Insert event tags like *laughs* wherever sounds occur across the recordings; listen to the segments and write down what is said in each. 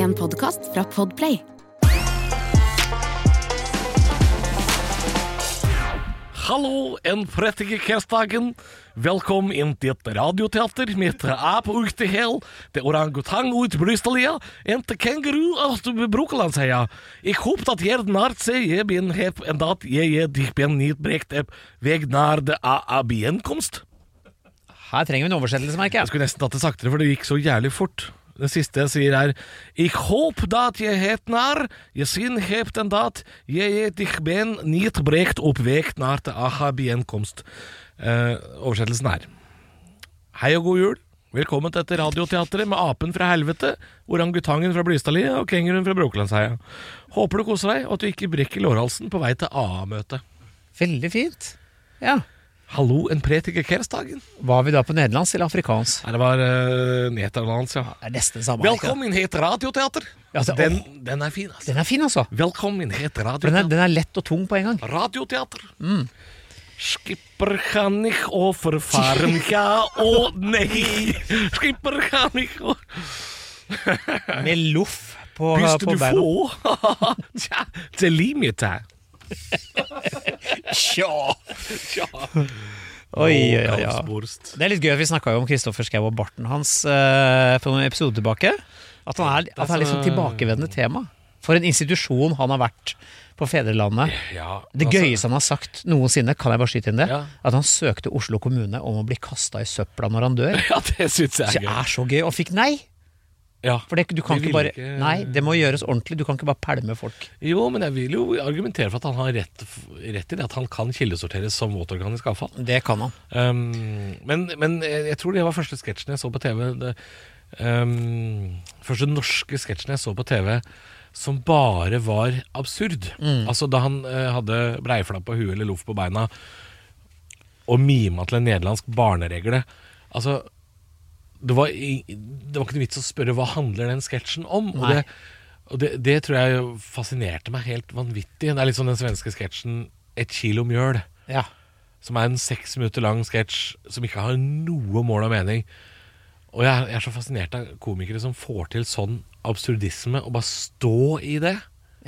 En podkast fra Podplay. Hallo, en prettige kerstdagen. Velkommen inn til et radioteater mitt er på ukte hel, de orangutang ut Brustelia en til kenguru uit Brokelandsheia. Jeg håper at jeg snart ser jeg ben hep en dat jeg er dich ben niet brekt heb weg naar de AAB-komst. Her trenger vi en oversettelse, merker Jeg jeg. skulle nesten tatt det saktere, for det gikk så jævlig fort. Det siste jeg sier er Ik håp dat je het nar, je sin hebt en dat je het ich ben niet brekt op weg nar til aha bienkomst. Eh, oversettelsen er Hei og god jul. Velkommen til dette radioteatret med apen fra helvete, orangutangen fra Blystadlia og kenguruen fra Brokelandsheia. Håper du koser deg, og at du ikke brekker lårhalsen på vei til AA-møtet. Veldig fint. Ja. Hallo, en pretige kerstdagen. Var vi da på nederlandsk eller afrikansk? Nei, det var uh, nederlandsk, ja. Det er nesten samme. Velkommen hit radioteater. Ja, altså, den, den er fin, altså. Den er fin, altså. Velkommen hit Radioteater. den er, den er lett og tung på en gang. Radioteater. Skipper kan ich overfaren, ja *laughs* og nei. Skipper kan ich o- Med loff på, Hvis på du få? *laughs* Tja, det limer. Tja. Tja. Oi, oi, oi. Det er litt gøy at vi snakka om Kristoffer Schou og barten hans uh, for noen episoder tilbake. At han er, at han er sånn tilbakevendende tema. For en institusjon han har vært på fedrelandet. Ja, Det altså, gøyeste han har sagt noensinne, kan jeg bare skyte inn det, Ja. at han søkte Oslo kommune om å bli kasta i søpla når han dør. *laughs* Ja, det synes jeg Det er gøy. er så gøy, og fikk nei. Ja. For det, du kan ikke bare ikke- Nei, det må gjøres ordentlig. Du kan ikke bare pælme folk. Jo, men jeg vil jo argumentere for at han har rett, rett i det at han kan kildesorteres som våtorganisk avfall. Det kan han. Um, men, men jeg tror det var første sketsjen jeg så på TV det, um, Første norske sketsjen jeg så på TV Som bare var absurd Altså da han uh, hadde breiflapp på huet eller loff på beina Og mima til en nederlandsk barneregle Altså det var, det var ikke noe vits å spørre Hva handler den sketsjen om Og, det, og det, det tror jeg fascinerte meg helt vanvittig Det er litt sånn den svenske sketsjen Et kilo mjøl Ja. som er en seks minutter lang sketsj som ikke har noe mål og mening. Og jeg, jeg er så fascinert av komikere som får til sånn absurdisme og bare stå i det.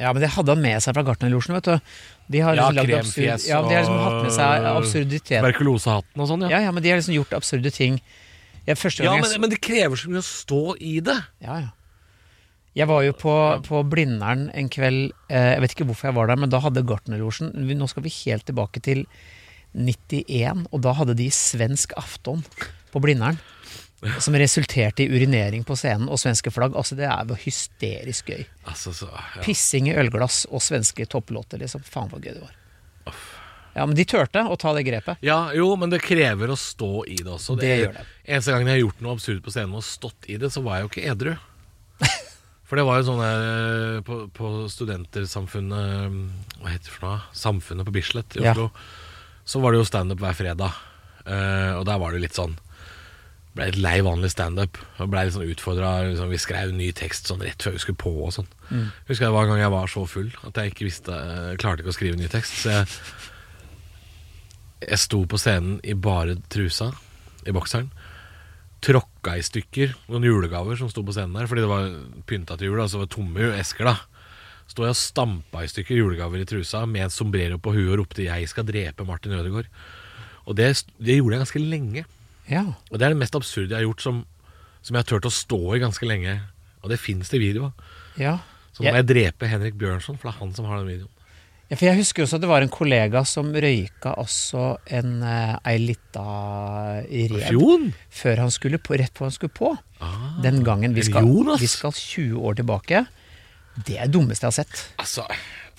ja, men det hadde han med seg fra Gartnerlosjen, vet du. De har liksom ja, kremfjes absurd, ja, de har liksom hatt med seg absurditet. Tuberkulosehatten og sånn, ja. Ja, ja, men de har liksom gjort absurde ting. Ja, Ja, men, jeg, men det krever så mye å stå i det. ja, ja. Jeg var jo på, på Blindern en kveld, eh, jeg vet ikke hvorfor jeg var der, men da hadde Gartnerlosjen Nå skal vi helt tilbake til 91, og da hadde de svensk afton på Blindern. Som resulterte i urinering på scenen og svenske flagg. Altså Det er jo hysterisk gøy. Altså, så. Pissing i ølglass og svenske topplåter, liksom. Faen hvor gøy det var. Ja, men de turte å ta det grepet. ja, jo, men det krever å stå i det også. Det gjør det. Eneste gangen jeg har gjort noe absurd på scenen og stått i det, så var jeg jo ikke edru. *laughs* For det var jo sånn der eh, på, på Studentersamfunnet Hva heter det for noe? Samfunnet på Bislett i Ja. Så var det jo standup hver fredag. Uh, og der var det litt sånn Ble litt lei vanlig standup. Og ble litt sånn utfordra. Liksom, vi skrev ny tekst sånn rett før vi skulle på og sånn. Husker jeg det var en gang jeg var så full at jeg ikke visste eh, klarte ikke å skrive ny tekst. Så jeg jeg sto på scenen i bare trusa, i bokseren. Tråkka i stykker noen julegaver som sto på scenen der, fordi det var pynta til jul. Altså det var tomme esker, da. Sto jeg og stampa i stykker julegaver i trusa med en sombrero på huet og ropte 'Jeg skal drepe Martin Ødegaard'. Og det, det gjorde jeg ganske lenge. Ja. Og det er det mest absurde jeg har gjort som, som jeg har turt å stå i ganske lenge. Og det fins det video av. ja. Så nå må jeg drepe Henrik Bjørnson, for det er han som har den videoen. Ja, for jeg husker også at det var en kollega som røyka også en eh, ei lita rev før han skulle på, rett på han skulle på. Ah, Den gangen vi skal, vi skal 20 år tilbake. Det er det dummeste jeg har sett. altså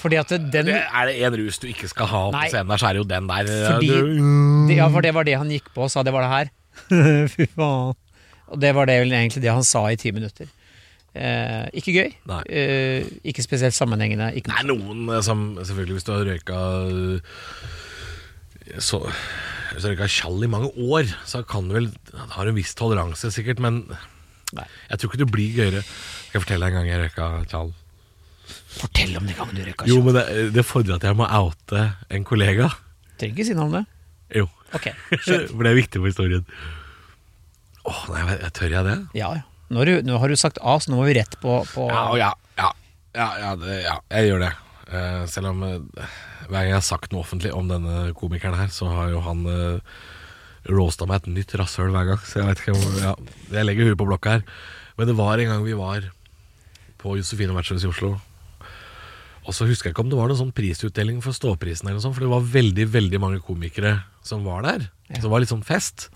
Fordi at den det, Er det en rus du ikke skal ha på Nei. scenen der, så er det jo den der. Fordi Du- det, Ja, for det var det han gikk på og sa. Det var det her. *laughs* Fy faen. Og det var det egentlig det han sa i ti minutter. Eh, ikke gøy. Eh, ikke spesielt sammenhengende. Ikke er noen eh, som Selvfølgelig, hvis du har røyka eh, så, Hvis du har røyka tjall i mange år, så kan du vel Har en viss toleranse, sikkert, men Nei. jeg tror ikke du blir gøyere. Skal jeg fortelle deg en gang jeg røyka tjall? Fortell om den gangen du røyka Jo, men det, det fordrer at jeg må oute en kollega. Trenger ikke si noe om det. Jo. Okay. *laughs* For det er viktig for historien. Åh, nei, jeg- jeg tør jeg det? Ja, ja. Nå har, du, nå har du sagt A, så nå må vi rett på, på Ja, ja, ja, det, ja jeg gjør det. Uh, selv om uh, hver gang jeg har sagt noe offentlig om denne komikeren her, så har jo han uh, roasta meg et nytt rasshøl hver gang. Så jeg vet ikke om ja, Jeg legger huet på blokka her. Men det var en gang vi var på Josefine Vertshus i Oslo. Og så husker jeg ikke om det var noen sånn prisutdeling for Ståprisen, eller noe sånt, for det var veldig veldig mange komikere som var der. Ja. Så det var litt sånn fest.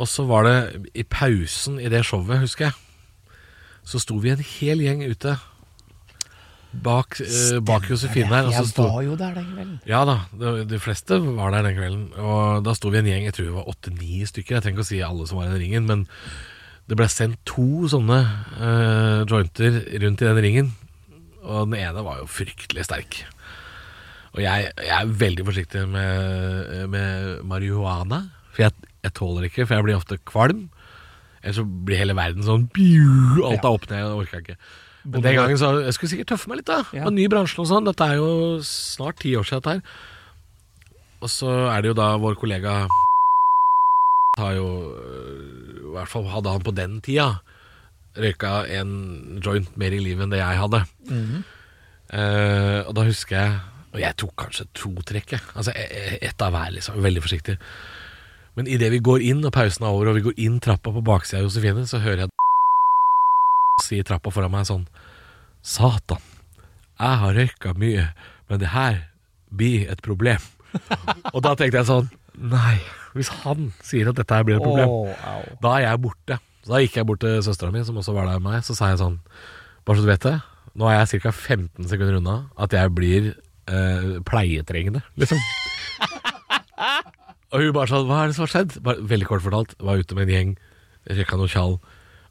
Og så var det i pausen i det showet, husker jeg, så sto vi en hel gjeng ute bak, eh, bak Josefine her. Jeg sto, var jo der den kvelden. ja da, de, de fleste var der den kvelden. Og da sto vi en gjeng, jeg tror vi var åtte-ni stykker. Jeg trenger ikke å si alle som var i den ringen, men det ble sendt to sånne eh, jointer rundt i den ringen. Og den ene var jo fryktelig sterk. Og jeg, jeg er veldig forsiktig med, med marihuana, for jeg, jeg tåler ikke, for jeg blir ofte kvalm. Ellers så blir hele verden sånn biu, Alt er opp ned, jeg orker ikke. Men den gangen så Jeg skulle sikkert tøffe meg litt, da. Ja. Ja. Ny bransje og sånn. Dette er jo snart ti år siden, dette her. Og så er det jo da vår kollega har jo øh, I hvert fall hadde han på den tida røyka en joint mer i livet enn det jeg hadde. Eh, og da husker jeg Og jeg tok kanskje to trekk, jeg. Altså e- e- ett av hver, liksom. Veldig forsiktig. Men idet vi går inn, og pausen er over, og vi går inn trappa på baksida av Josefine, så hører jeg *laughs* si i trappa foran meg sånn Satan, jeg har røyka mye, men det her blir et problem. *laughs* og da tenkte jeg sånn Nei, hvis han sier at dette her blir et problem, oh, da er jeg borte. Så da gikk jeg bort til søstera mi, som også var der med meg, så sa jeg sånn Bare så du vet det, nå er jeg ca. 15 sekunder unna at jeg blir eh, pleietrengende, liksom. *laughs* og hun bare sånn Hva er det som har skjedd? Bare, veldig kort fortalt, var ute med en gjeng, røyka noe tjall.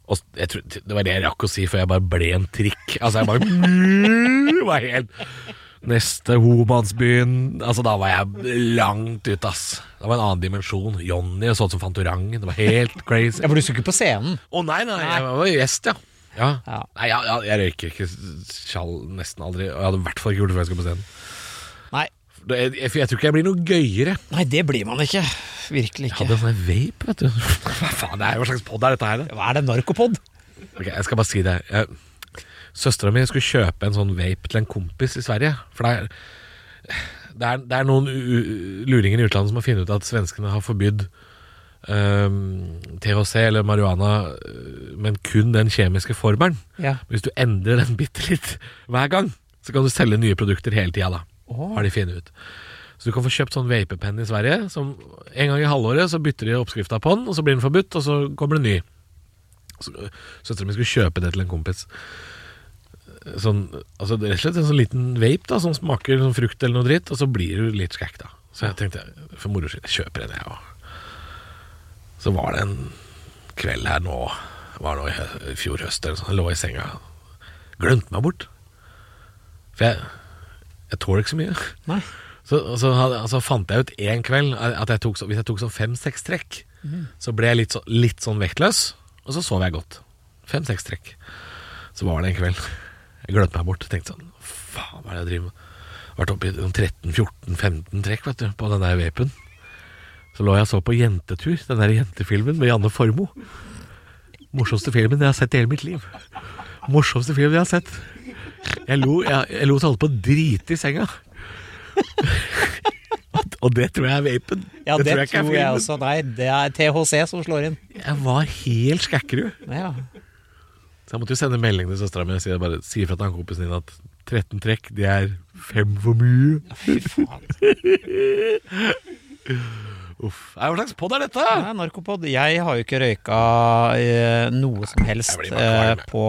Og jeg tror, det var det jeg rakk å si før jeg bare ble en trikk. Altså, jeg bare *laughs* var helt Neste Homansbyen Altså, da var jeg langt ute, ass. Det var en annen dimensjon. Johnny og sånn som Fantorangen. Det var helt *laughs* crazy. Ja, for du skulle ikke på scenen? Å nei, nei, jeg var gjest, ja. ja. Ja. Nei, ja, ja, jeg røyker ikke tjall nesten aldri. Og jeg hadde i hvert fall ikke gjort det før jeg skulle på scenen. Nei. Det- Jeg, jeg tror ikke jeg blir noe gøyere. Nei, det blir man ikke. Virkelig ikke. Jeg hadde en sånn vape, vet du. Hva faen, det er, hva slags pod er dette her? da? Hva er det, narkopod? Ok, jeg skal bare si det. Jeg, Søstera mi skulle kjøpe en sånn vape til en kompis i Sverige. For det er, det er, det er noen luringer i utlandet som har funnet ut at svenskene har forbydd Um, THC eller marihuana, øh, men kun den kjemiske formelen. Ja. Hvis du endrer den bitte litt hver gang, så kan du selge nye produkter hele tida, da. Åh. Har de funnet ut. Så du kan få kjøpt sånn vapepenn i Sverige. Som En gang i halvåret så bytter de oppskrifta på den, og så blir den forbudt, og så kommer det ny. Søstera mi skulle kjøpe det til en kompis. Sånn, altså Rett og slett en sånn liten vape da som smaker sånn frukt eller noe dritt, og så blir du litt skækk, da. Så jeg tenkte for moro skyld, jeg kjøper en, jeg òg. Så var det en kveld her nå, var nå i i fjor høst eller sånn, jeg lå i senga, glemte meg bort. For jeg, jeg tåler ikke så mye. Nei. Så, så så altså fant jeg ut en kveld at jeg tok, hvis jeg tok sånn fem-seks trekk, så ble jeg litt, så, litt sånn vektløs, og så sov jeg godt. Fem-seks trekk. Så var det en kveld. Jeg glemte meg bort. Tenkte sånn Faen, hva er det jeg driver med? Vært oppe i sånn 13-14-15 trekk vet du, på den der vapen. Så lå jeg og så på Jentetur, den der jentefilmen med Janne Formoe. Morsomste filmen jeg har sett i hele mitt liv. Morsomste filmen jeg har sett. Jeg lo, jeg, jeg lo så holdt på å drite i senga. Og det tror jeg er vapen. Ja, det, tror jeg, ikke jeg også. Nei, det er THC som slår inn. Jeg var helt skækkerud. Ja. Så jeg måtte jo sende melding til søstera mi og si, bare, si fra til han kompisen din at 13 trekk, det er fem for mye. Ja, Fy faen. Uff. Hva slags pod er dette? Nei, narkopod. Jeg har jo ikke røyka eh, noe som helst eh, på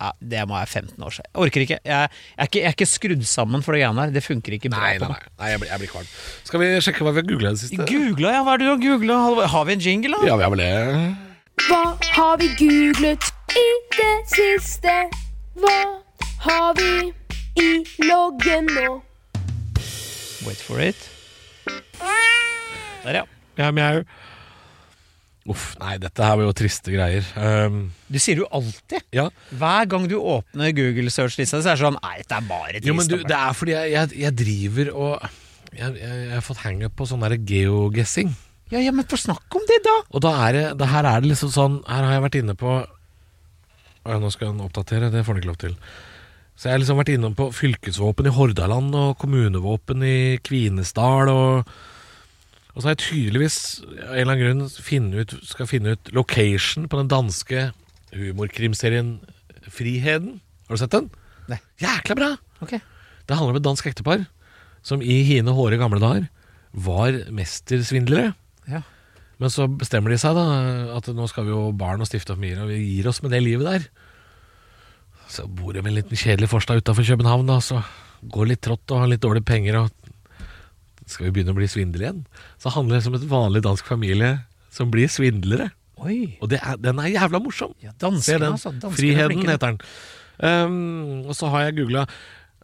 ja, Det må være 15 år siden. Jeg orker ikke. Jeg, jeg, er ikke. jeg er ikke skrudd sammen for det greiene her. Det funker ikke bra Nei, nei, nei, nei jeg, blir, jeg blir kvalm. Skal vi sjekke hva vi har googla i det siste? Googla, ja. Hva er det du har googla? Har vi en jingle, da? Ja, vi har vel det. Hva har vi googlet i det siste? Hva har vi i loggen nå? Wait for it. Der, ja. Ja, mjau. Uff, nei, dette her var jo triste greier. Um, Du sier det jo alltid. ja. Hver gang du åpner Google search-lista, så er det sånn Nei, dette er bare trist. Jo, men du, det er fordi jeg, jeg, jeg driver og jeg, jeg, har fått hangup på sånn der geoguessing. Ja, ja, men få snakke om det, da! Og da er det, det her er det liksom sånn Her har jeg vært inne på Å ja, nå skal han oppdatere, det får han ikke lov til. Så jeg har liksom vært innom på fylkesvåpen i Hordaland og kommunevåpen i Kvinesdal. Og, og så har jeg tydeligvis av en eller annen grunn finne ut, skal finne ut location på den danske humorkrimserien Friheden. Har du sett den? Nei. Jækla bra! Okay. Det handler om et dansk ektepar som i hine hårde gamle dager var mestersvindlere. Ja. Men så bestemmer de seg da at nå skal vi jo barn og stifte familie, og vi gir oss med det livet der. Så bor de med en liten kjedelig forstad utafor København, da, så går litt trått og har litt dårlige penger. og Skal vi begynne å bli svindlere igjen? Så handler det om et vanlig dansk familie som blir svindlere. Oi. Og det er, den er jævla morsom. Ja, danskene, den. altså. Danskene Friheten heter den. Um, og så har jeg googla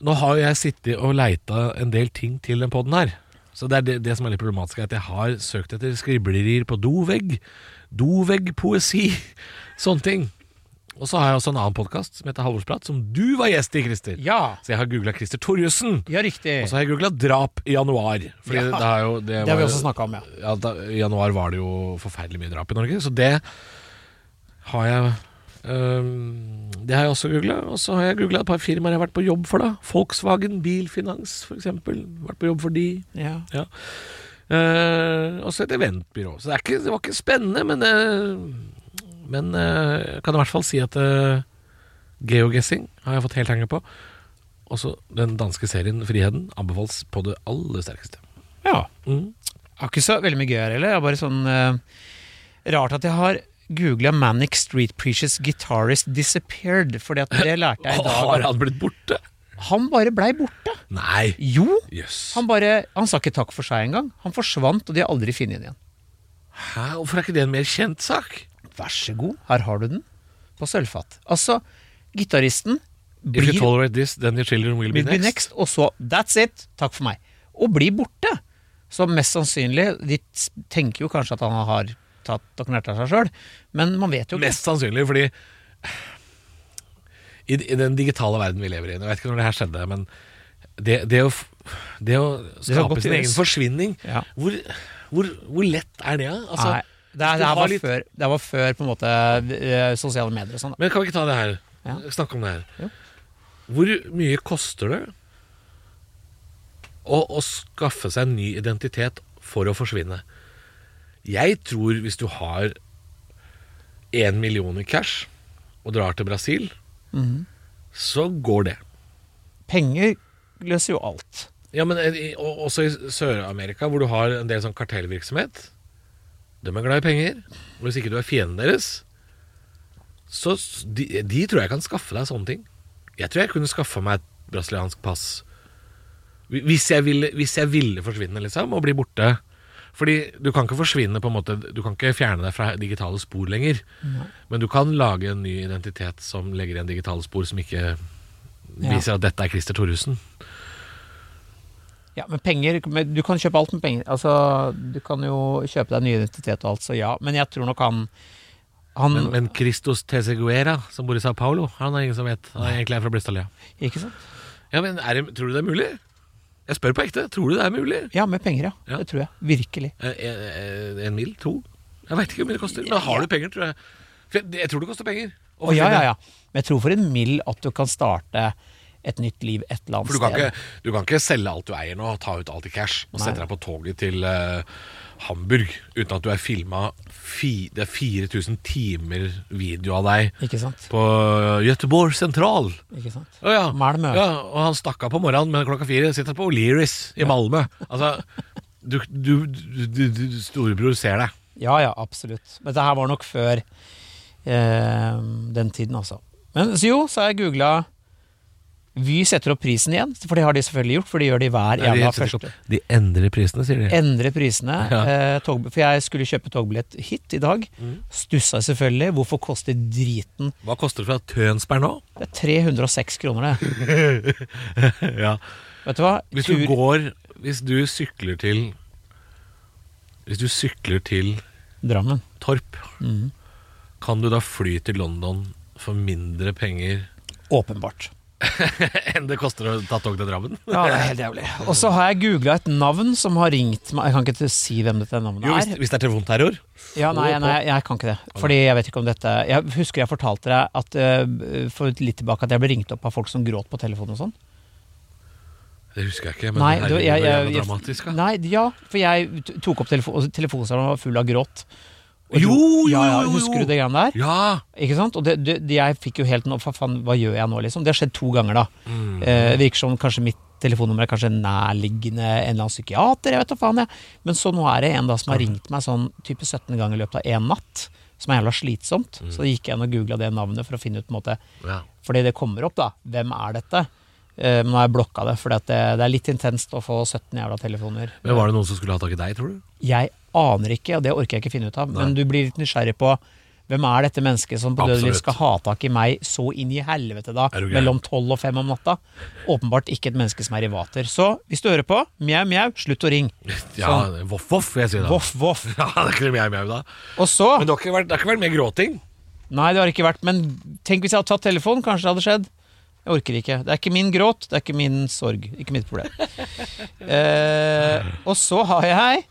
Nå har jo jeg sittet og leita en del ting til den poden her. Så det er det, det som er litt problematisk, er at jeg har søkt etter skriblerier på dovegg, doveggpoesi, *laughs* sånne ting. Og så har jeg også en annen podkast som heter Halvorsprat, som du var gjest i, Christer. Ja. Så jeg har googla Christer Torjussen. ja, riktig. Og så har jeg googla drap i januar. Fordi Ja. det, jo, det, Det har vi også snakka om, ja. ja, da, I januar var det jo forferdelig mye drap i Norge, så det har jeg øhm, Det har jeg også googla. Og så har jeg googla et par firmaer jeg har vært på jobb for. da Volkswagen Bilfinans, f.eks. Vært på jobb for de. ja. Ja. Uh, og så et eventbyrå. Så det, ikke, det var ikke spennende, men eh, Men eh, jeg kan i hvert fall si at uh, geoguessing har jeg fått helt henge på. Også den danske serien Friheten anbefales på det aller sterkeste. ja. Mm. Jeg har ikke så veldig mye gøy her heller. Det er bare sånn uh, rart at jeg har googla 'Manic Street Preachers Guitarist Disappeared', fordi at det lærte jeg i *laughs* Har han blitt borte? Han bare blei borte. Nei. Jo! Yes. Han bare, han sa ikke takk for seg engang. Han forsvant, og de har aldri funnet ham igjen. Hæ? Hvorfor er ikke det en mer kjent sak? Vær så god, her har du den. På sølvfat. Altså, gitaristen blir If you tolerate this, then your children will be will be next. next, og så that's it, takk for meg. Og blir borte. Så mest sannsynlig De tenker jo kanskje at han har tatt og knerta seg sjøl, men man vet jo ikke. Mest sannsynlig fordi i, den digitale verden vi lever i Jeg vet ikke når det her skjedde, men det, det, å, det å skape sin egen forsvinning Ja. hvor, hvor, hvor lett er det? Altså, Nei, det, det, her var litt- før, det var før på en måte eh, sosiale medier og sånn. Men kan vi ikke ta det her? Ja. Snakke om det her. Jo. Hvor mye koster det å, å skaffe seg en ny identitet for å forsvinne? Jeg tror hvis du har én million i cash og drar til Brasil, Mhm. så går det. Penger løser jo alt. Ja, men også i Sør-Amerika, hvor du har en del sånn kartellvirksomhet. De er glad i penger. Og hvis ikke du er fienden deres, så de, de tror jeg kan skaffe deg sånne ting. Jeg tror jeg kunne skaffa meg et brasiliansk pass hvis jeg ville, hvis jeg ville forsvinne, liksom, og bli borte. Fordi du kan ikke forsvinne på en måte Du kan ikke fjerne deg fra digitale spor lenger. Men du kan lage en ny identitet som legger igjen digitale spor som ikke Ja. viser at dette er Christer Thoresen. Ja, men penger Du kan kjøpe alt med penger. Altså, du kan jo kjøpe deg ny identitet og alt, så ja. Men jeg tror nok han Han Men, men Christos Teseguera, som bor i Sao Paulo, han er ingen som vet. Han er egentlig fra Bristalia. Ikke sant? Ja, men er det, Tror du det er mulig? Jeg spør på ekte. Tror du det er mulig? Ja, med penger, ja. Ja. Det tror jeg. Virkelig. Eh, En, en, en mil? To? Jeg veit ikke hvor mye det koster. Men har du penger, tror jeg. Jeg, tror det koster penger. å Å ja, ja, ja. Men jeg tror for en mil at du kan starte et nytt liv et eller annet For du kan, sted. ikke, du kan ikke selge alt du eier nå, ta ut alt i cash og Nei. sette deg på toget til uh, Hamburg uten at du er filma fi, Det er 4000 timer video av deg Ikke sant? på Göteborg sentral. Ikke sant? Å ja. Malmö. ja. Og han stakk av på morgenen, men klokka fire sitter han på O'Learys i Malmö. Altså, du, du, du, du, du Storebror ser deg. Ja, ja, absolutt. Men dette her var nok før eh, den tiden, altså. Men så jo, så har jeg googla Vy setter opp prisen igjen, for det har de selvfølgelig gjort, for de gjør det hver Nei, de første. De endrer prisene, sier de. Endrer prisene. Ja. Eh, tog, for jeg skulle kjøpe togbillett hit i dag. Mm. Stussa selvfølgelig. Hvorfor koster driten Hva koster det fra Tønsberg nå? Det er 306 kroner, det. *laughs* ja. Vet du hva? Hvis du Tur- går Hvis du sykler til Hvis du sykler til Drammen. Torp, Mm. kan du da fly til London for mindre penger Åpenbart. *laughs* Enn det koster å ta tog til Drammen. Ja, det er helt jævlig. Og så har jeg googla et navn som har ringt meg Jeg kan ikke si hvem dette navnet Jo, hvis, er. hvis det er telefonterror. Ja, nei, nei, jeg kan ikke det. Fordi jeg vet ikke om dette Jeg husker jeg fortalte deg at uh, for litt tilbake at jeg ble ringt opp av folk som gråt på telefonen og sånn. Det husker jeg ikke, men Nei, det er jeg, jeg, dramatisk. Ja. nei, ja, for jeg tok opp telefon, og telefonsamtalen var full av gråt. Jo, jo, ja, ja, jo, jo. Husker du det greiene der? Ja! Ikke sant? Og det, det, jeg fikk jo helt nå Hva faen, hva gjør jeg nå, liksom? Det har skjedd to ganger, da. Mm. Eh, virker som kanskje mitt telefonnummer er kanskje nærliggende en eller annen psykiater, jeg vet da faen, jeg. Men så nå er det en da som har ringt meg sånn type 17 ganger i løpet av én natt. Som er jævla slitsomt. Mm. Så gikk jeg inn og googla det navnet for å finne ut på en måte ja. Fordi det kommer opp, da. Hvem er dette? Eh, Men nå har jeg blokka det, for det, det er litt intenst å få 17 jævla telefoner. Men Var det noen som skulle ha tak i deg, tror du? Jeg aner ikke, og det orker jeg ikke finne ut av. Men du blir litt nysgjerrig på hvem er dette mennesket som på dødelig skal ha tak i meg så inn i helvete da, mellom tolv og fem om natta? Åpenbart ikke et menneske som er i vater. Så hvis du hører på, mjau, mjau, slutt å ringe. Ja, voff, voff, vil jeg si da. Voff, voff. *laughs* Ja, det er ikke mjau, mjau, da. Og så Men det har ikke vært, det har ikke vært mer gråting. Nei, det har ikke vært, men tenk hvis jeg hadde tatt telefonen, kanskje det hadde skjedd. Jeg orker ikke. Det er ikke min gråt, det er ikke min sorg. Ikke mitt problem. *laughs* eh, og så har jeg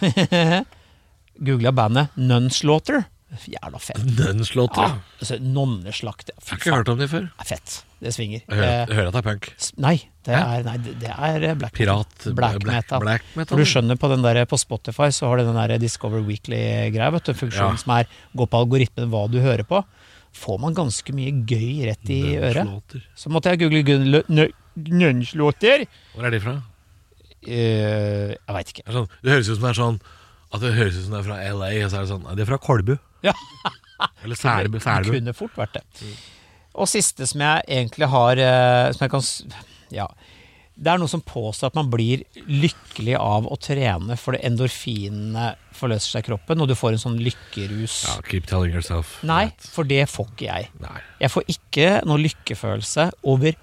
*laughs* googla bandet Nunslaughter. Jævla fett. Nunslaughter, Ja, Ja. altså, Nonneslakt. Jeg har ikke hørt om de før. er fett. Det svinger. Jeg hører, Eh, jeg hører at det er punk. nei, det er, nei, det er eh, black Pirat. Black metal. Black metal. Du skjønner på den der, på Spotify så har du den der Discover Weekly-greia, vet du. Funksjonen Ja. som er gå på algoritmen hva du hører på. Får man ganske mye gøy rett i øret. Så måtte jeg google nø- Hvor er de fra? Eh, jeg veit ikke. Det, sånn, det høres ut som det er sånn At det høres ut som det er fra LA, og så er det sånn «Nei, Det er fra Kolbu. Ja. Eller Selbu. Det kunne fort vært det. Og siste som jeg egentlig har eh, Som jeg kan Ja. Det er noe som påstår at man blir lykkelig av å trene fordi endorfinene forløser seg i kroppen, og du får en sånn lykkerus. Ja, keep telling yourself. Nei, for det får ikke jeg. Nei. Jeg får ikke noe lykkefølelse over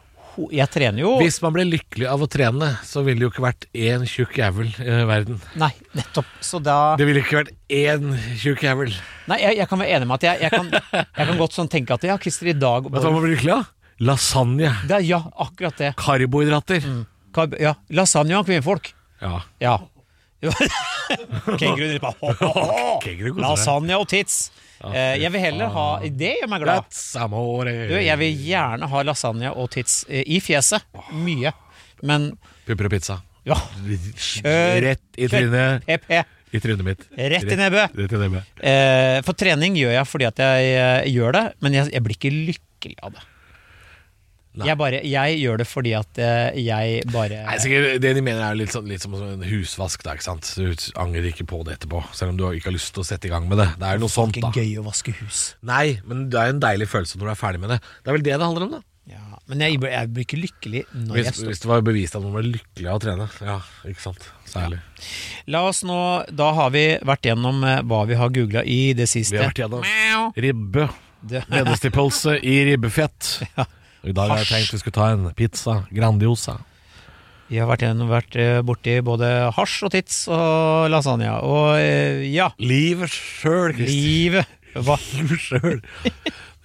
Jeg trener jo Hvis man ble lykkelig av å trene, så ville det jo ikke vært én tjukk jævel i verden. Nei, nettopp. Så da Det ville ikke vært én tjukk jævel. Nei, jeg, jeg kan være enig med at jeg, jeg, kan, jeg kan godt sånn tenke at ja, Christer, i dag Vet du hva man blir lykkelig av? Lasagne. det, Ja, akkurat det. Karbohydrater. Karb- Ja, lasagne og kvinnfolk. Ja. Ja. *laughs* Kenguru driver på. *laughs* Lasagne og tits. Eh, jeg vil heller ha Det gjør meg glad. Du, jeg vil gjerne ha lasagne og tits eh, i fjeset. Mye. Men Pupper og pizza. ja, Kjør. Rett i trynet. PP. I trynet mitt. Rett i nebbet. Eh, for trening gjør jeg fordi at jeg jeg gjør det, men jeg, jeg blir ikke lykkelig av det. Jeg, bare, jeg gjør det fordi at eh, jeg bare Nei, sikkert, Det de mener er litt, sånn, litt som en husvask. Da, ikke sant? Du angrer ikke på det etterpå, selv om du ikke har lyst til å sette i gang med det. Det er noe sånt, da ikke da. gøy å vaske hus. Nei, men det er en deilig følelse når du er ferdig med det. Det er vel det det handler om, da. Ja, men jeg, jeg blir ikke lykkelig når Hvis, jeg står hvis det var bevist at man ble lykkelig av å trene. Ja, ikke sant. Særlig. La oss nå, Da har vi vært gjennom eh, hva vi har googla i det siste. Vi har vært gjennom ribbe. Det, Vennestipølse i ribbefett. *laughs* Og I dag har jeg tenkt vi skulle ta en pizza Grandiosa. vi har vært, igjen, vært eh, borti både hasj og tits og lasagne. Og eh, ja, Livet sjøl, Christer. livet hva? *laughs* Livet sjøl.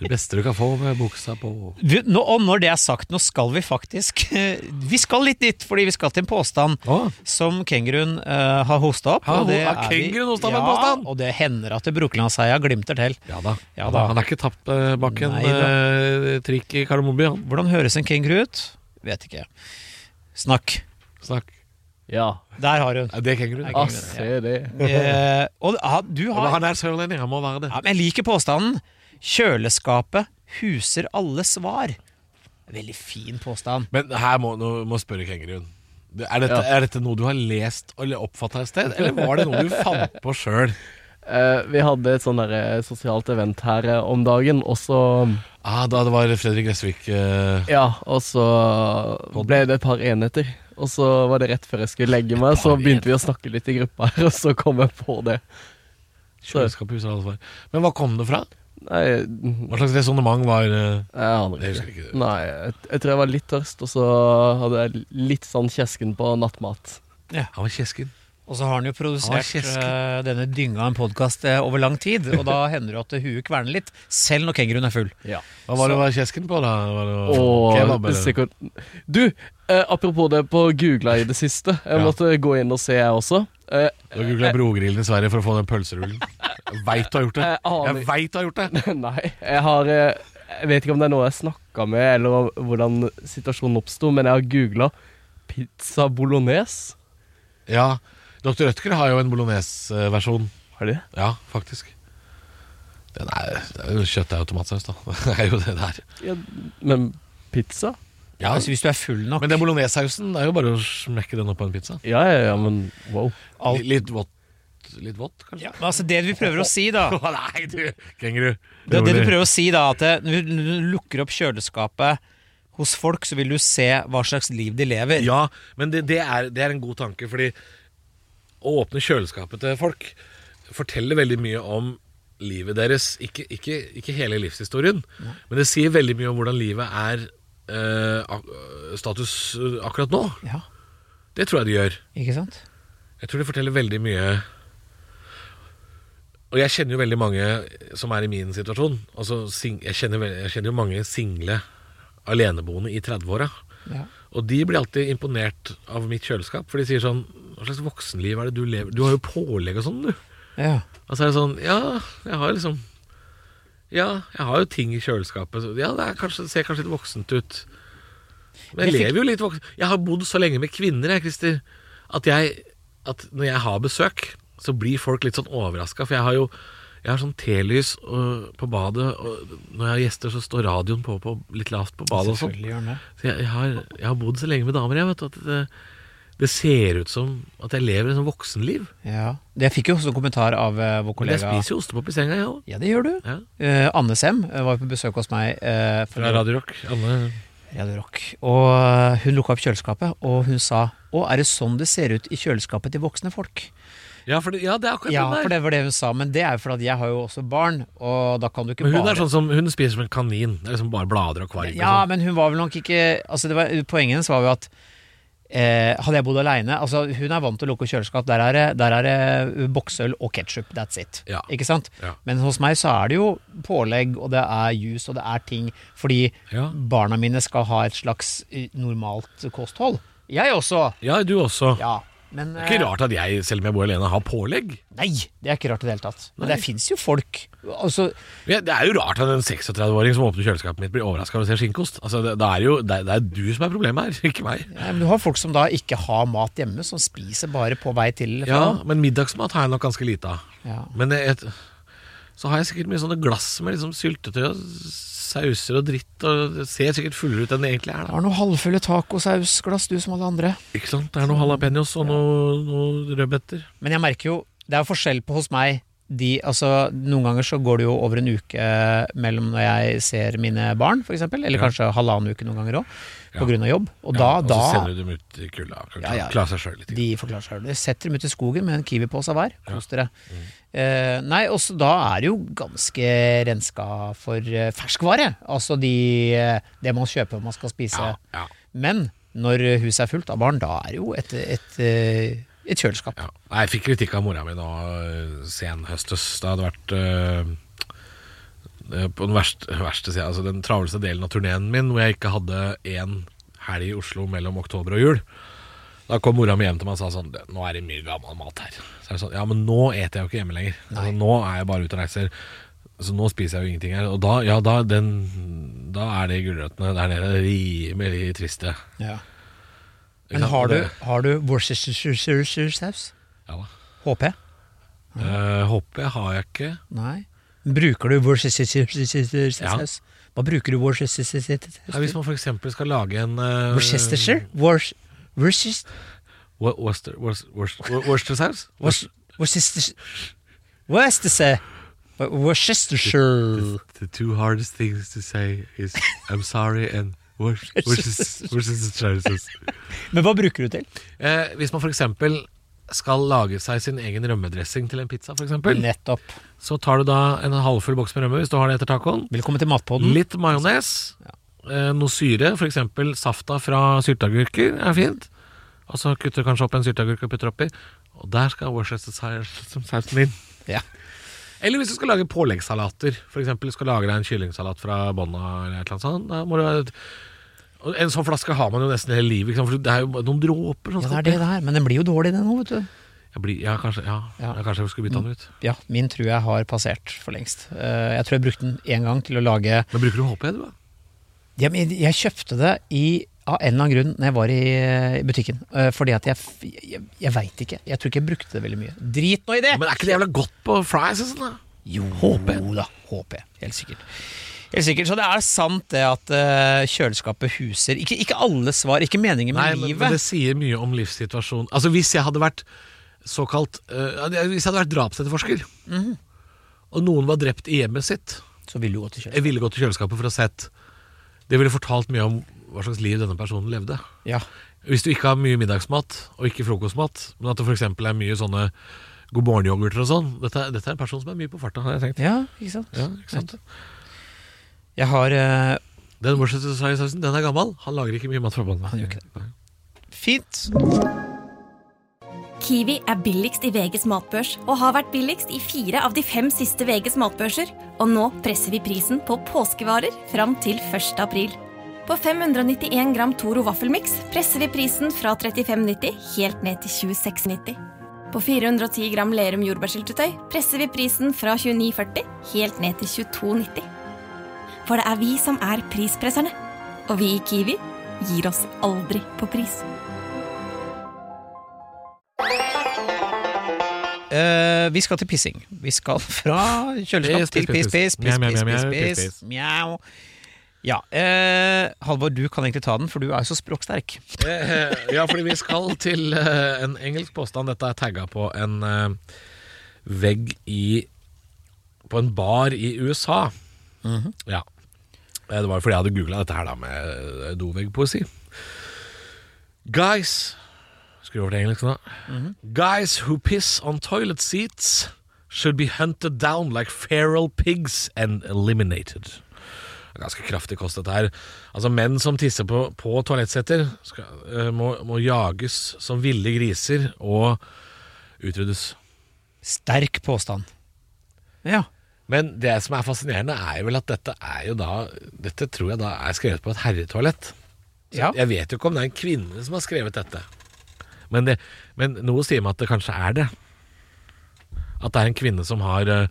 Det beste du kan få med buksa på. Du, nå, Og når det er sagt, nå skal vi faktisk *laughs* Vi skal litt dit, fordi vi skal til en påstand Å, som kenguruen uh, har hosta opp. Har og det har er kenguruen hostet opp en ja, påstand? Og det hender at Brokelandsheia glimter til. ja da. Ja da. Han er ikke tapt eh, bak en uh, eh, trikk i Kardemommeby, han. Hvordan høres en kenguru ut? Vet ikke. Snakk. Snakk. Ja. Der har hun. Det kenguru? Er Ah, kenguru, se det. Eh, og ah, du har Han er sørlending, han må være det. ja, men Jeg liker påstanden. Kjøleskapet huser alle svar. Veldig fin påstand. Men her må, nå må spørre kenguruen. Er dette, Ja. er dette noe du har lest eller oppfatta et sted, eller var det noe du fant på sjøl? Uh, *laughs* vi hadde et sånn eh, sosialt event her uh, om dagen, og så Ah, da det var Fredrik Gressvik uh... Ja, og så ble det et par enheter. Og så var det rett før jeg skulle legge meg, så begynte vi å snakke litt i gruppa her, *laughs* og så kom jeg på det. Så. Men hva kom det fra? Nei, Hva slags resonnement var eh, jeg aner Det ikke. jeg ikke. Nei, jeg, jeg tror jeg var litt tørst, og så hadde jeg litt sånn kjesken på nattmat. Ja, Han var kjesken. Og så har han jo produsert er eh, denne dynga en podkast over lang tid, og da *laughs* hender det at huet kverner litt, selv når kenguruen er full. Hva var det å være kjesken på, da? Var det kebab, eller? sikkert Du, uh, apropos det på googla i det siste. Jeg Ja. måtte gå inn og se, jeg også. Eh, Du har googla Brogrillen i Sverige for å få den pølserullen. Jeg veit du har gjort det. Jeg veit du har gjort det. *laughs* Nei, jeg har eh, Jeg vet ikke om det er noe jeg snakka med, eller hvordan situasjonen oppsto, men jeg har googla pizza bolognese. Ja, Dr. Rødtger har jo en bolognese-versjon. Har de det? Ja, faktisk. Den er, det er jo kjøttdeig og tomatsaus, da. *laughs* Det er jo det der. Ja, men pizza? Ja, Altså Hvis du er full nok Men den bolognesesausen er jo bare å smekke den opp på en pizza. Ja, ja, ja, men wow. Alt- Litt vått, litt vått kanskje? ja, men altså Det vi prøver å si, da *laughs* Nei, du, kenguru. Det, det du prøver å si da At det, når du- når du lukker opp kjøleskapet hos folk, så vil du se hva slags liv de lever. Ja, men det, det, er, det er en god tanke, fordi å åpne kjøleskapet til folk forteller veldig mye om livet deres. Ikke, ikke, ikke hele livshistorien, men det sier veldig mye om hvordan livet er eh, status eh, akkurat nå. Ja, Det tror jeg det gjør. ikke sant? Jeg tror det forteller veldig mye Og jeg kjenner jo veldig mange som er i min situasjon. Altså, jeg, kjenner, jeg kjenner jo mange single aleneboende i 30-åra. Ja. Og de blir alltid imponert av mitt kjøleskap. For de sier sånn Hva slags voksenliv er det du lever Du har jo pålegg og sånn, du. Ja. Og så er det sånn Ja, jeg har liksom Ja, jeg har jo ting i kjøleskapet. Så, ja, det kanskje, ser kanskje litt voksent ut. Men jeg Jeg fikk- lever jo litt voksen. Jeg har bodd så lenge med kvinner, jeg, Christer, at jeg At når jeg har besøk, så blir folk litt sånn overraska. For jeg har jo jeg har sånn telys og, på badet, og når jeg har gjester, så står radioen på, på litt lavt på badet og sånn. Så jeg, jeg, har, jeg har bodd så lenge med damer, jeg, vet du, at det, det ser ut som at jeg lever et sånn voksenliv. Ja. Det jeg fikk jo også en kommentar av eh, vår Men jeg spiser jo ostepop i senga, jeg òg. Ja, det gjør du. Ja. Eh, Anne Sem eh, var på besøk hos meg. eh, Fra Radio Rock. Anne Radio Rock. Og hun lukka opp kjøleskapet, og hun sa Å, er det sånn det ser ut i kjøleskapet til voksne folk? Ja, for det, ja, det er akkurat Ja, den der. for det var det hun sa, men det er jo fordi jeg har jo også barn, og da kan du ikke Men hun bare er sånn som Hun spiser som en kanin. Det er liksom bare blader og kvarg. Ja, og sånn. men hun var vel nok ikke Altså, det var, poenget hennes var jo at eh, hadde jeg bodd aleine altså, Hun er vant til å lukke kjøleskap. Der er det, der er det boksøl og ketsjup. That's it. Ja. Ikke sant? Ja. Men hos meg så er det jo pålegg, og det er juice, og det er ting fordi Ja. barna mine skal ha et slags eh, normalt kosthold. Jeg også. ja, du også. Ja. Men Det er ikke eh, rart at jeg, selv om jeg bor alene, har pålegg. Nei, det er ikke rart i det hele tatt. Men Nei. det fins jo folk Altså, Ja, det er jo rart at en 36-åring som åpner kjøleskapet mitt, blir overraska over å se skinkost. Altså, det, det er jo det det er du som er problemet her, *laughs* ikke meg. ja, men du har folk som da ikke har mat hjemme, som spiser bare på vei til eller Ja. Men middagsmat har jeg nok ganske lite av. Ja. Men jeg, så har jeg sikkert mye sånne glass med liksom syltetøy og sauser og dritt, og det ser sikkert fullere ut enn det egentlig er. Jeg da har noen halvfulle tacosausglass, du som alle andre. Ikke sant? Det er noe jalapeños og noe, noe rødbeter. Men jeg merker jo, det er forskjell på hos meg. De, altså, noen ganger så går det jo over en uke mellom når jeg ser mine barn, f.eks. Eller Ja. kanskje halvannen uke noen ganger òg, Ja. på grunn av jobb. Og Ja, da, og så da sender du dem ut i kulda. Kan Ja, ja. klare seg sjøl litt. De forklarer seg selv. Jeg setter dem ut i skogen med en Kiwi-pose hver. Kos dere. Eh, nei, også da er det jo ganske renska for eh, ferskvare. Altså de, eh, det man kjøper når man skal spise. Ja, ja, Men når huset er fullt av barn, da er det jo et, et, eh, et kjøleskap. ja. Jeg fikk kritikk av mora mi nå øh, senhøstes. Det hadde vært øh, øh, på den verste, verste siden, altså den travleste delen av turneen min, hvor jeg ikke hadde én helg i Oslo mellom oktober og jul. Da kom mora mi hjem til meg og sa sånn Nå er det mye gammel mat her. Så jeg det sånn, Ja, men nå eter jeg jo ikke hjemme lenger. Altså, nå er jeg bare ute og reiser. Så nå spiser jeg jo ingenting her. Og da, ja, da, den, da er de gulrøttene der nede rimelig triste. Ja. Men har du, har du Worcestershire-saus? Ja da. HP? Uh, jeg har jeg ikke. Nei. Bruker du Worcestershire-saus? Hva bruker du Worcestershire Ja, hvis man f.eks. skal lage en uh, Worcestershire? Wor- Worcester- Worcester, Worcester, Worcester, Worcestersaus? Wor- Worcestershire Worcestershire Worcestershire The two hardest things to say is I'm sorry and Worc- Worcester- Worcestersaus. Men hva bruker du til? Eh, hvis man f.eks. skal lage seg sin egen rømmedressing til en pizza, for eksempel, Nettopp. så tar du da en halvfull boks med rømme hvis du har det etter tacoen. Velkommen til Matpodden. Litt majones, eh, noe syre, f.eks. safta fra sylteagurker er fint. Og så kutter du kanskje opp en sylteagurk og putter oppi. Og der skal Worcestershire-sausen inn. Ja. Eller hvis du skal lage påleggssalater. Eksempel skal lage deg en kyllingsalat fra bånn av eller et eller annet sånt. Da må du en sånn flaske har man jo nesten hele livet. For det er jo bare noen dråper Sånn Ja, det er det det er, men den blir jo dårlig den nå, vet du. Jeg blir, ja, kanskje, ja, Ja. ja. kanskje jeg skulle bytte den ut. Ja, min tror jeg har passert for lengst. Eh, Jeg tror jeg brukte den én gang til å lage Men bruker du HP, du? da? Ja, men Jeg kjøpte det i, av en eller annen grunn når jeg var i, butikken. Eh, Fordi at jeg Jeg, jeg veit ikke. Jeg tror ikke jeg brukte det veldig mye. Drit nå i det! Men er ikke det jævla godt på fries? og sånn da? Jo da, HP. Helt sikkert. Helt sikkert. Så det er sant det at eh, kjøleskapet huser ikke, ikke alle svar, ikke meningen med Nei, men, livet. men det sier mye om livssituasjonen. Altså Hvis jeg hadde vært såkalt uh, Hvis jeg hadde vært drapsetterforsker, Mhm. og noen var drept i hjemmet sitt Så ville du gå til kjøleskapet. Jeg ville gått til kjøleskapet for å sett Det ville fortalt mye om hva slags liv denne personen levde. Ja. Hvis du ikke har mye middagsmat og ikke frokostmat, men at det f.eks. er mye sånne god morgen-yoghurter og sånn dette, dette er en person som er mye på farta, har jeg tenkt. ja, ikke sant. Ja, ikke sant? Jeg har eh, Den morsomste sausen, den er gammel. Han lager ikke mye mat fra bånn. Han gjør ikke Fint. Kiwi er billigst i VGs matbørs og har vært billigst i fire av de fem siste VGs matbørser. Og nå presser vi prisen på påskevarer fram til 1. april. På 591 gram Toro vaffelmiks presser vi prisen fra 35,90 helt ned til 26,90. På 410 gram Lerum jordbærsyltetøy presser vi prisen fra 29,40 helt ned til 22,90. For det er vi som er prispresserne. Og vi i Kiwi gir oss aldri på pris. Eh, vi skal til pissing. Vi skal fra kjøleskap Piss, til piss, piss, piss, piss, piss. piss, Mjau, piss, piss, mjau, piss, piss, piss. mjau. Ja, eh, Halvor, du kan egentlig ta den, for du er jo så språksterk. Eh, ja, fordi vi skal til eh, en engelsk påstand. Dette er tagga på en eh, vegg i På en bar i USA. Ja. Eh, Det var fordi jeg hadde googla dette her da med eh, doveggpoesi. Guys Skru over til engelsk nå. Guys who piss on toilet seats should be hunted down like feral pigs and eliminated. Ganske kraftig kost, dette her. Altså Menn som tisser på, på toalettsetter, skal, eh, må, må jages som ville griser og utryddes. Sterk påstand. Ja. Men det som er fascinerende, er jo vel at dette er jo da Dette tror jeg da er skrevet på et herretoalett. Så Ja. Jeg vet jo ikke om det er en kvinne som har skrevet dette. Men, det, men noe sier meg at det kanskje er det. At det er en kvinne som har uh,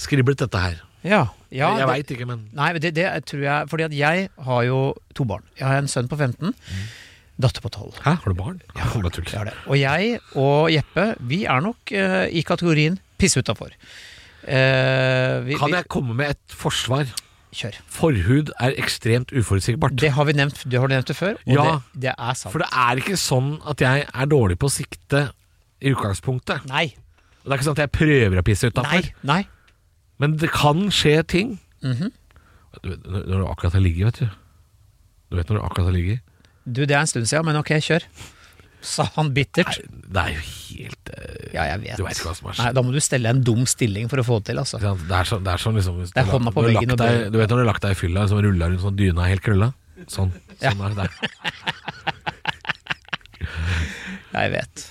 skriblet dette her. ja. ja jeg veit ikke, men Nei, det, det tror jeg Fordi at jeg har jo to barn. Jeg har en sønn på 15, datter på 12. Hæ, har du barn? Ja, bare tull. Det det. Og jeg og Jeppe, vi er nok uh, i kategorien pisse utafor. Uh, Kan jeg komme med et forsvar? Kjør. Forhud er ekstremt uforutsigbart. Det har vi nevnt, det har du nevnt det før, og Ja. det, det er sant. For det er ikke sånn at jeg er dårlig på å sikte i utgangspunktet. Nei. Og Det er ikke sånn at jeg prøver å pisse utafor. Nei. Nei. Men det kan skje ting. Mm -hmm. når du akkurat har ligget, vet du. Du vet når du akkurat har ligget? Du, det er en stund siden, men ok, kjør. Sa han bittert. Nei, det er jo helt eh, Ja, jeg vet. Du vet ikke hva som har Nei. Da må du stelle en dum stilling for å få det til, altså. Det er sånn, det er sånn liksom Det er hånda på veggen og deg, Du vet når du har lagt deg i fylla som rulla rundt sånn dyna helt krølla? Sånn. Ja. sånn er det der. *laughs* Jeg vet.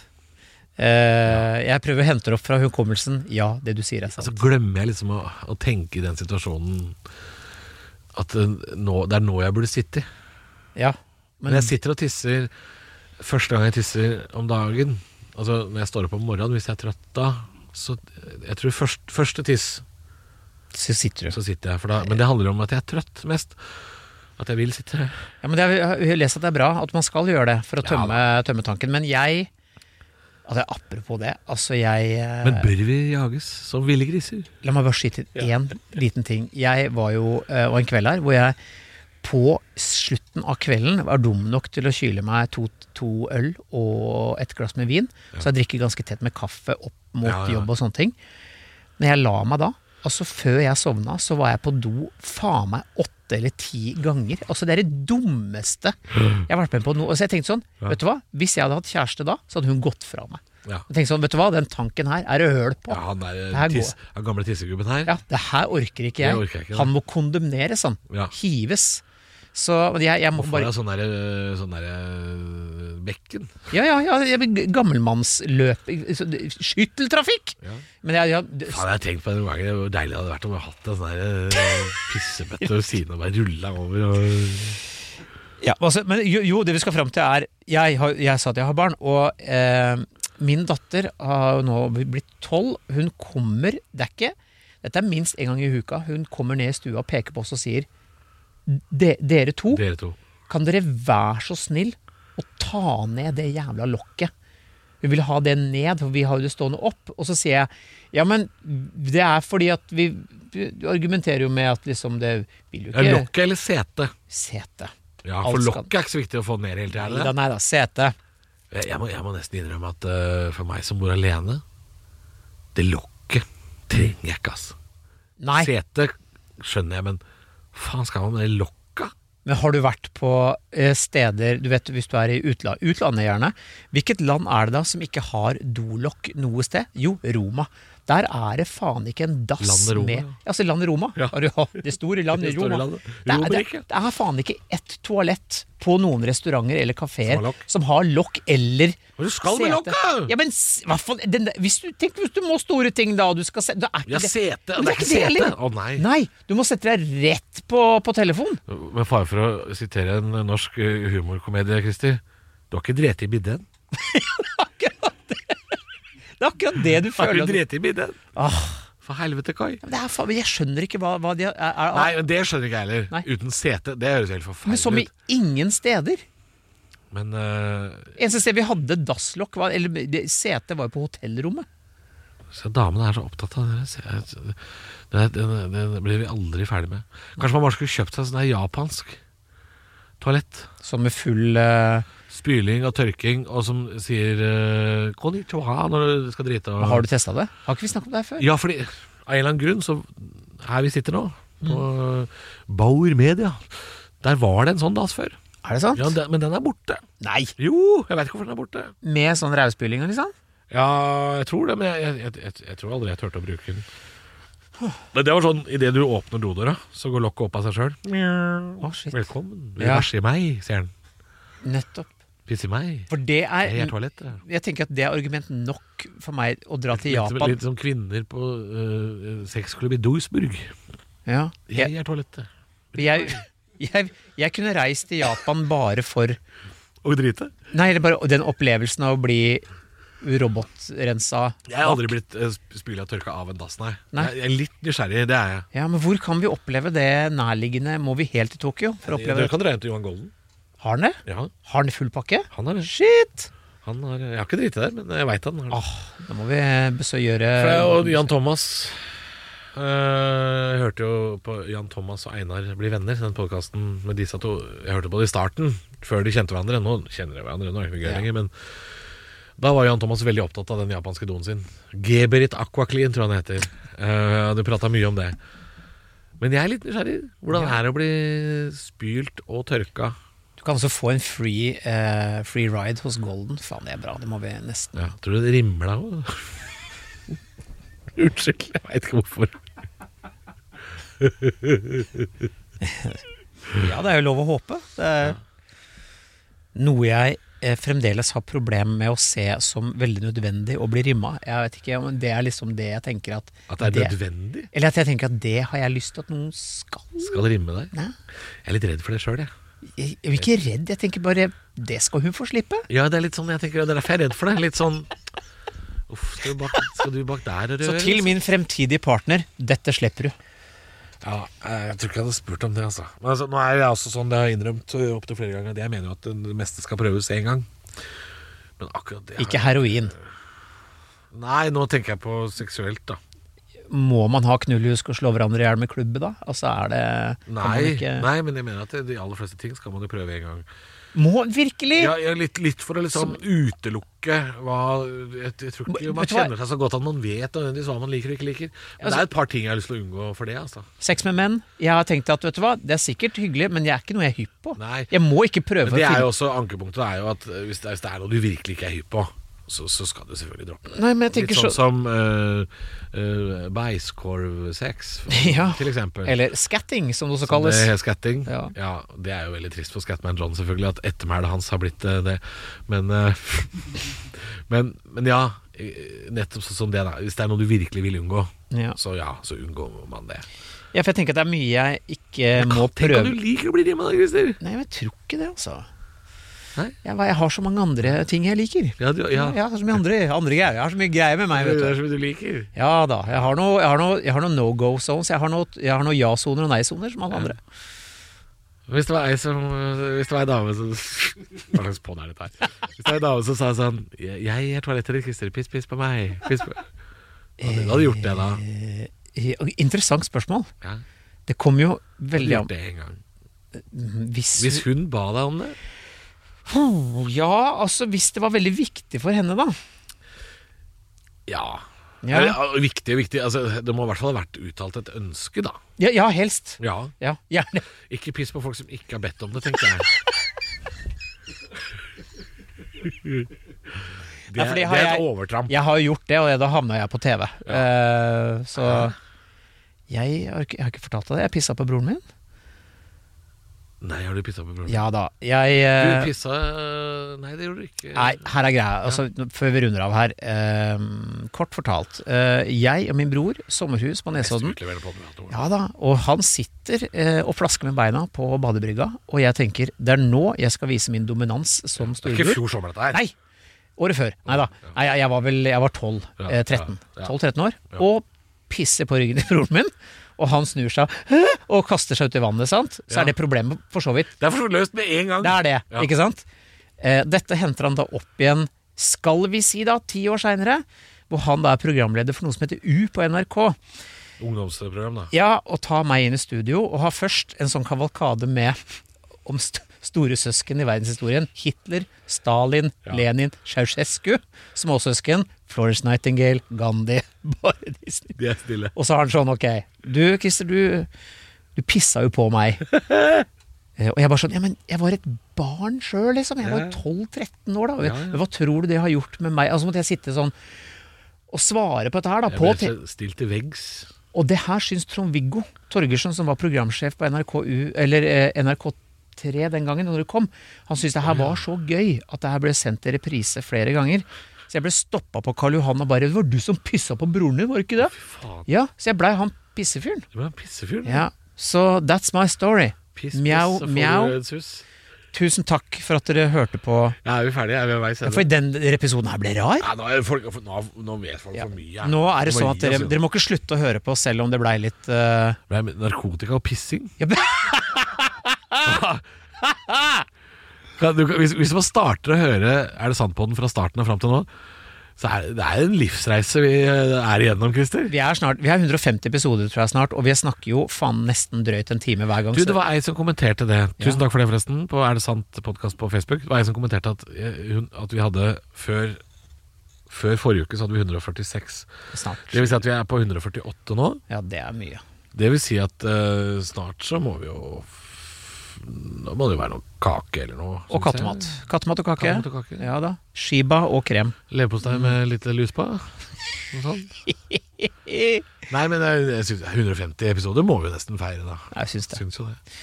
Eh, jeg prøver å hente det opp fra hukommelsen. Ja, det du sier er sant. Så glemmer jeg liksom å, å tenke i den situasjonen at eh, nå, det er nå jeg burde sitte. Ja, Men men jeg sitter og tisser første gang jeg tisser om dagen. Altså når jeg står opp om morgenen, hvis jeg er trøtt da, så jeg tror først, første tiss, så sitter du. så sitter jeg. Da, men det handler om at jeg er trøtt mest. At jeg vil sitte. Ja, men det er, jeg har lest at det er bra at man skal gjøre det for å Ja, tømme, tømme tanken. Men jeg altså, Apropos det, altså jeg eh, Men bør vi jages som ville griser? La meg bare skyte inn én liten ting. Jeg var jo Og var en kveld her hvor jeg på slutten av kvelden var dum nok til å kyle meg to, to øl og et glass med vin. Så jeg drikker ganske tett med kaffe opp mot Ja, ja. jobb og sånne ting. Når jeg la meg da, altså før jeg sovna, så var jeg på do faen meg åtte eller ti ganger. Altså det er det dummeste jeg har vært med på nå. Så jeg tenkte sånn, Ja. vet du hva? Hvis jeg hadde hatt kjæreste da, så hadde hun gått fra meg. Ja. Jeg tenkte sånn, vet du hva? Den tanken her er det høl på. Ja, han er, tis, han gamle tissegubben her. Ja, det her orker ikke jeg. Orker jeg ikke, Han må kondemneres, han. Ja. Hives. Så jeg, jeg må Hvorfor bare er det sånn der, sånn der bekken. Ja, ja, ja, jeg gammelmannsløp Skytteltrafikk! Ja. Men jeg, jeg, det- Faen, jeg har tenkt på det noen ganger. Hvor deilig det hadde vært om vi hadde hatt en sånn eh, pissebøtte ved siden av bare rulla over. Og... Ja, altså, men jo, jo, det vi skal fram til er Jeg, har, jeg sa at jeg har barn, og eh, min datter har nå blitt tolv. Hun kommer Det er ikke Dette er minst en gang i uka. Hun kommer ned i stua og peker på oss og sier "De- Dere to, Dere to. kan dere være så snill å ta ned det jævla lokket? Vi vil ha det ned, for vi har jo det stående opp. Og så sier jeg ja, men det er fordi at vi Du argumenterer jo med at liksom det vil jo Ja, ikke Lokket eller setet? Sete. Ja, Alt for skal- lokket er ikke så viktig å få ned hele tida. Nei da, nei da, sete. Jeg, jeg, må, jeg må nesten innrømme at uh, for meg som bor alene Det lokket trenger jeg ikke, altså. Setet skjønner jeg, men faen skal man med det lokket? Men har du vært på eh, steder Du vet hvis du er i utla utlandet, gjerne. Hvilket land er det da som ikke har dolokk noe sted? Jo, Roma. Der er det faen ikke en dass Landet Roma, med ja. Altså landet Roma. Ja. Ja, det store *laughs* landet Det Roma. landet. Det, er, det, det er faen ikke ett toalett på noen restauranter eller kafeer Som har lokk. eller Hva skal med sete. lokket? Ja, men hva faen, den, hvis du, tenk hvis du må store ting da, du skal se er ikke Ja, det- sete. Men Det er ikke sete. heller. Å nei. Nei, du må sette deg rett på, på telefon. Med fare for å sitere en norsk eh, humorkomedie, Christer. Du har ikke dreti i bidden? *laughs* Det er akkurat det du *laughs* Har føler. du at- drept i bidden? Ah. For helvete, Kai. Men Det er jeg skjønner ikke hva, hva de er, er, Nei, men det skjønner ikke jeg heller. Nei. Uten sete. Det høres helt forferdelig Men som i ingen steder. Men uh, Eneste sted vi hadde dasslokk, Eller det- setet var jo på hotellrommet. så damene er så opptatt av det. Det, blir vi aldri ferdig med. Kanskje man bare skulle kjøpt seg sånn her japansk toalett. Sånn med full eh, Spyling og tørking, og som sier uh, konnichiwa når du skal drite. Og... Har du testa det? Har ikke vi snakket om det her før? Ja, fordi av en eller annen grunn, så her vi sitter nå, på Mm. Bauer Media, der var det en sånn dass før. Er det sant? Ja, den, men den er borte. Nei! Jo, jeg vet ikke hvorfor den er borte. Med sånn rævspyling, liksom? Ja, jeg tror det, men jeg, jeg, jeg, jeg tror aldri jeg turte å bruke den. Men det var sånn, idet du åpner dodøra, så går lokket opp av seg sjøl. Oh. Velkommen. Du Ja. meg, sier den. Nettopp. Pisse meg. For det er Jeg er toalettet. Jeg tenker at det er argument nok for meg å dra til Litt, Japan. litt som kvinner på uh, sexklubb i Duisburg. Ja. Jeg er toalettet. jeg, *laughs* jeg, jeg kunne reist til Japan bare for Å drite. Nei, bare den opplevelsen av å bli robotrensa. Jeg har aldri blitt uh, spyla og tørka av en dass, nei. Nei. Jeg, jeg er litt nysgjerrig, det er jeg. Ja, men hvor kan vi oppleve det nærliggende? Må vi helt til Tokyo for å oppleve Dere Du kan dra hjem til Johan Golden. Har han det? Ja, Har han full pakke? han har det. Shit! Han har, jeg har ikke driti der, men jeg veit han har det. Åh, da må vi besøke gjøre og Jan Thomas eh, Jeg hørte jo på Jan Thomas og Einar bli venner, den podkasten med disse to. Jeg hørte på det i starten, før de kjente hverandre. Nå kjenner de hverandre, nå er ikke gøy Ja. lenger. Men da var Jan Thomas veldig opptatt av den japanske doen sin. Geberit Aquaclean, tror jeg han heter. Uh, de prata mye om det. Men jeg er litt nysgjerrig. Hvordan er det å bli spylt og tørka? Du kan også få en free, eh, free ride hos Golden. Faen, det er bra. Det må vi nesten Ja, tror du det rimla òg? *laughs* Unnskyld, jeg veit ikke hvorfor. *laughs* Ja, det er jo lov å håpe. Det er noe jeg eh, fremdeles har problemer med å se som veldig nødvendig å bli rimma. Jeg vet ikke om det er liksom det jeg tenker at At det er nødvendig? Eller at jeg tenker at det har jeg lyst til at noen skal. Skal rimme deg? Nei. Jeg er litt redd for det sjøl, jeg. Jeg er ikke redd, jeg tenker bare det skal hun få slippe. Ja, det er litt sånn, jeg tenker, det er derfor jeg er redd for det. Litt sånn Uff, skal du bak, skal du bak der og Så til min fremtidige partner, dette slipper du. Ja, jeg tror ikke jeg hadde spurt om det, altså. Men altså, nå er jeg også sånn, det har jeg innrømt opptil flere ganger, at jeg mener jo at det meste skal prøves én gang. Men akkurat det Ikke heroin. Nei, nå tenker jeg på seksuelt, da. Må man ha knullhusk og slå hverandre i hjel med klubbe, da? Altså er det Nei, ikke- nei, men jeg mener at det- de aller fleste ting skal man jo prøve en gang. Må virkelig? Ja, ja, litt, litt for å liksom utelukke hva jeg, jeg tror ikke man kjenner seg så godt at man vet nødvendigvis hva man liker og ikke liker. Men det er et par ting jeg har lyst til å unngå for det, altså. Sex med menn. Jeg har tenkt at vet du hva, det er sikkert hyggelig, men jeg er ikke noe jeg er hypp på. Nei. Jeg må ikke prøve Men det er jo også ankepunktet er jo at hvis det, hvis det er noe du virkelig ikke er hypp på, så, så skal du selvfølgelig droppe det. Nei, men jeg Litt sånn så som uh, uh, beiskorvsex, Ja. til eksempel. Eller scatting, som det også Som kalles. Det skatting. Ja. Ja. Det er jo veldig trist for Scatman John, selvfølgelig, at ettermælet hans har blitt uh, det. Men, eh, *laughs* men, men ja, eh, nettopp sånn som det. da Hvis det er noe du virkelig vil unngå, Ja. så ja, så unngår man det. ja, for jeg tenker at det er mye jeg ikke må Tenk prøve om du liker å bli rimma, Christer! Nei, men jeg tror ikke det, altså. Jeg, jeg har så mange andre ting jeg liker. Ja, du, ja. Jeg har så mye andre, andre greier. Jeg har så mye greier med meg, Det vet er så mye du liker. Ja da. Jeg har noen noe, noe no go zones. Jeg har noen jeg noe ja-soner og nei-soner, som alle andre. Hvis det var ei som Hvis det var ei dame som Hva slags på'n er dette her? Hvis det var ei dame som sa sånn Jeg er toalettet ditt, Christer. Piss, piss på meg. Piss på Hadde du gjort det, da? Eh, Interessant spørsmål. Ja. Det kom jo veldig an hvis, Hvis hun ba deg om det? Ja, altså hvis det var veldig viktig for henne, da. Ja. Ja, Eller, viktig viktig. Altså, det må i hvert fall ha vært uttalt et ønske, da. ja, ja helst. Ja. Ja, gjerne. Ikke piss på folk som ikke har bedt om det, tenker jeg. Det, er- det er et overtramp. Jeg har jo gjort det, og da havna jeg på TV. Uh, så jeg har, ikke, jeg har ikke fortalt deg det. Jeg pissa på broren min. Nei, har du pissa på broren? Ja da. Jeg Du eh, pissa Nei, det gjorde du ikke. Nei, her er greia. Altså, Før vi runder av her. eh, kort fortalt. eh, jeg og min bror, sommerhus på Nesodden. Ja da, og han sitter eh, og flasker med beina på badebrygga, og jeg tenker det er nå jeg skal vise min dominans som Det er ikke fjor sommer, dette her. Nei! Året før. Nei da. Nei, jeg, var vel jeg var 12, Ja, eh, 13. ja, ja. 12-13 år. Og pisser på ryggen til broren min. Og han snur seg og kaster seg ut i vannet, sant? Så er det problemet for så vidt. Det er for så løst med en gang. Det er det, Ja. ikke sant? Eh, dette henter han da opp igjen, skal vi si da, ti år seinere. Hvor han da er programleder for noe som heter U på NRK. Ungdomsprogram, da. Ja, og tar meg inn i studio og har først en sånn kavalkade med om st store søsken i verdenshistorien. Hitler, Stalin, Ja. Lenin, Ceaucescu. Småsøsken. Florence Nightingale, Gandhi. *laughs* Bare Disney. De er stille. Og så har han sånn, ok Du, Christer, du, du pissa jo på meg. *laughs* Eh, Og jeg bare sånn, ja, men jeg var et barn sjøl, liksom. Jeg var Ja. 12-13 år da. Ja, ja. Hva tror du det har gjort med meg? Altså måtte jeg sitte sånn og svare på dette her, da. Jeg ble på stilt til veggs. og det her syns Trond-Viggo Torgersen, som var programsjef på NRKU, eller eh, NRK3 den gangen når det kom, han syntes det her var så gøy at det her ble sendt i reprise flere ganger. Så jeg ble stoppa på Karl Johan og bare 'Det var du som pissa på broren din, var det ikke det?' Faen, Ja, så jeg blei han pissefyren. Du ble han pissefyren? Ja, så that's my story. Piss, Mjau, piss, mjau. Tusen takk for at dere hørte på. Ja, er vi ferdige? Er vi veis ende? For den episoden her ble rar. Ja, nå, folk, nå, nå vet folk Ja. for mye. Nå er det sånn at dere, dere må ikke slutte å høre på selv om det blei litt uh... Det ble narkotika og pissing. ja, *laughs* *laughs* *laughs* du, hvis, hvis man starter å høre Er det sant på den fra starten og fram til nå, så er det, er en livsreise vi eh, er igjennom, Christer. Vi er, snart, vi har 150 episoder tror jeg snart, og vi snakker jo faen nesten drøyt en time hver gang. Du, Det var ei som kommenterte det. Tusen Ja. takk for det, forresten. På Er det sant podkast på Facebook. Det var ei som kommenterte at, eh, at vi hadde før Før forrige uke så hadde vi 146. snart. Det vil si at vi er på 148 nå. Ja, det er mye. Det vil si at uh, snart så må vi jo Nå må det jo være noe kake eller noe. Og synes kattemat. Kattemat og kake. Kattemat og kake. Ja da. Shiba og krem. Leverpostei med litt lus på. Noe sånt. *laughs* Nei, men jeg, jeg synes, 150 episoder må vi jo nesten feire, da. Jeg syns det. Syns jo det.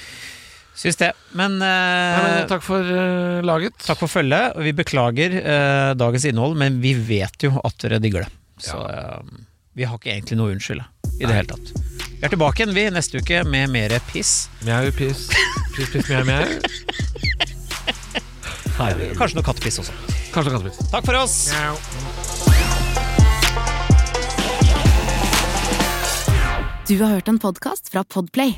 Syns det. Men, uh, Nei, men takk for uh, laget. takk for følget. Vi beklager uh, dagens innhold, men vi vet jo at dere digger det. Så eh, vi har ikke egentlig noe å unnskylde i det hele tatt. Vi er tilbake igjen vi neste uke med mer piss. Mjau, piss. Piss, piss, mjau, mjau. Kanskje noe kattepiss også. Kanskje kattepiss. Takk for oss! Du har hørt en podkast fra Podplay.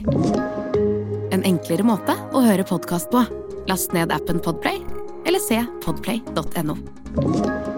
En enklere måte å høre podkast på. Last ned appen Podplay, eller se podplay.no.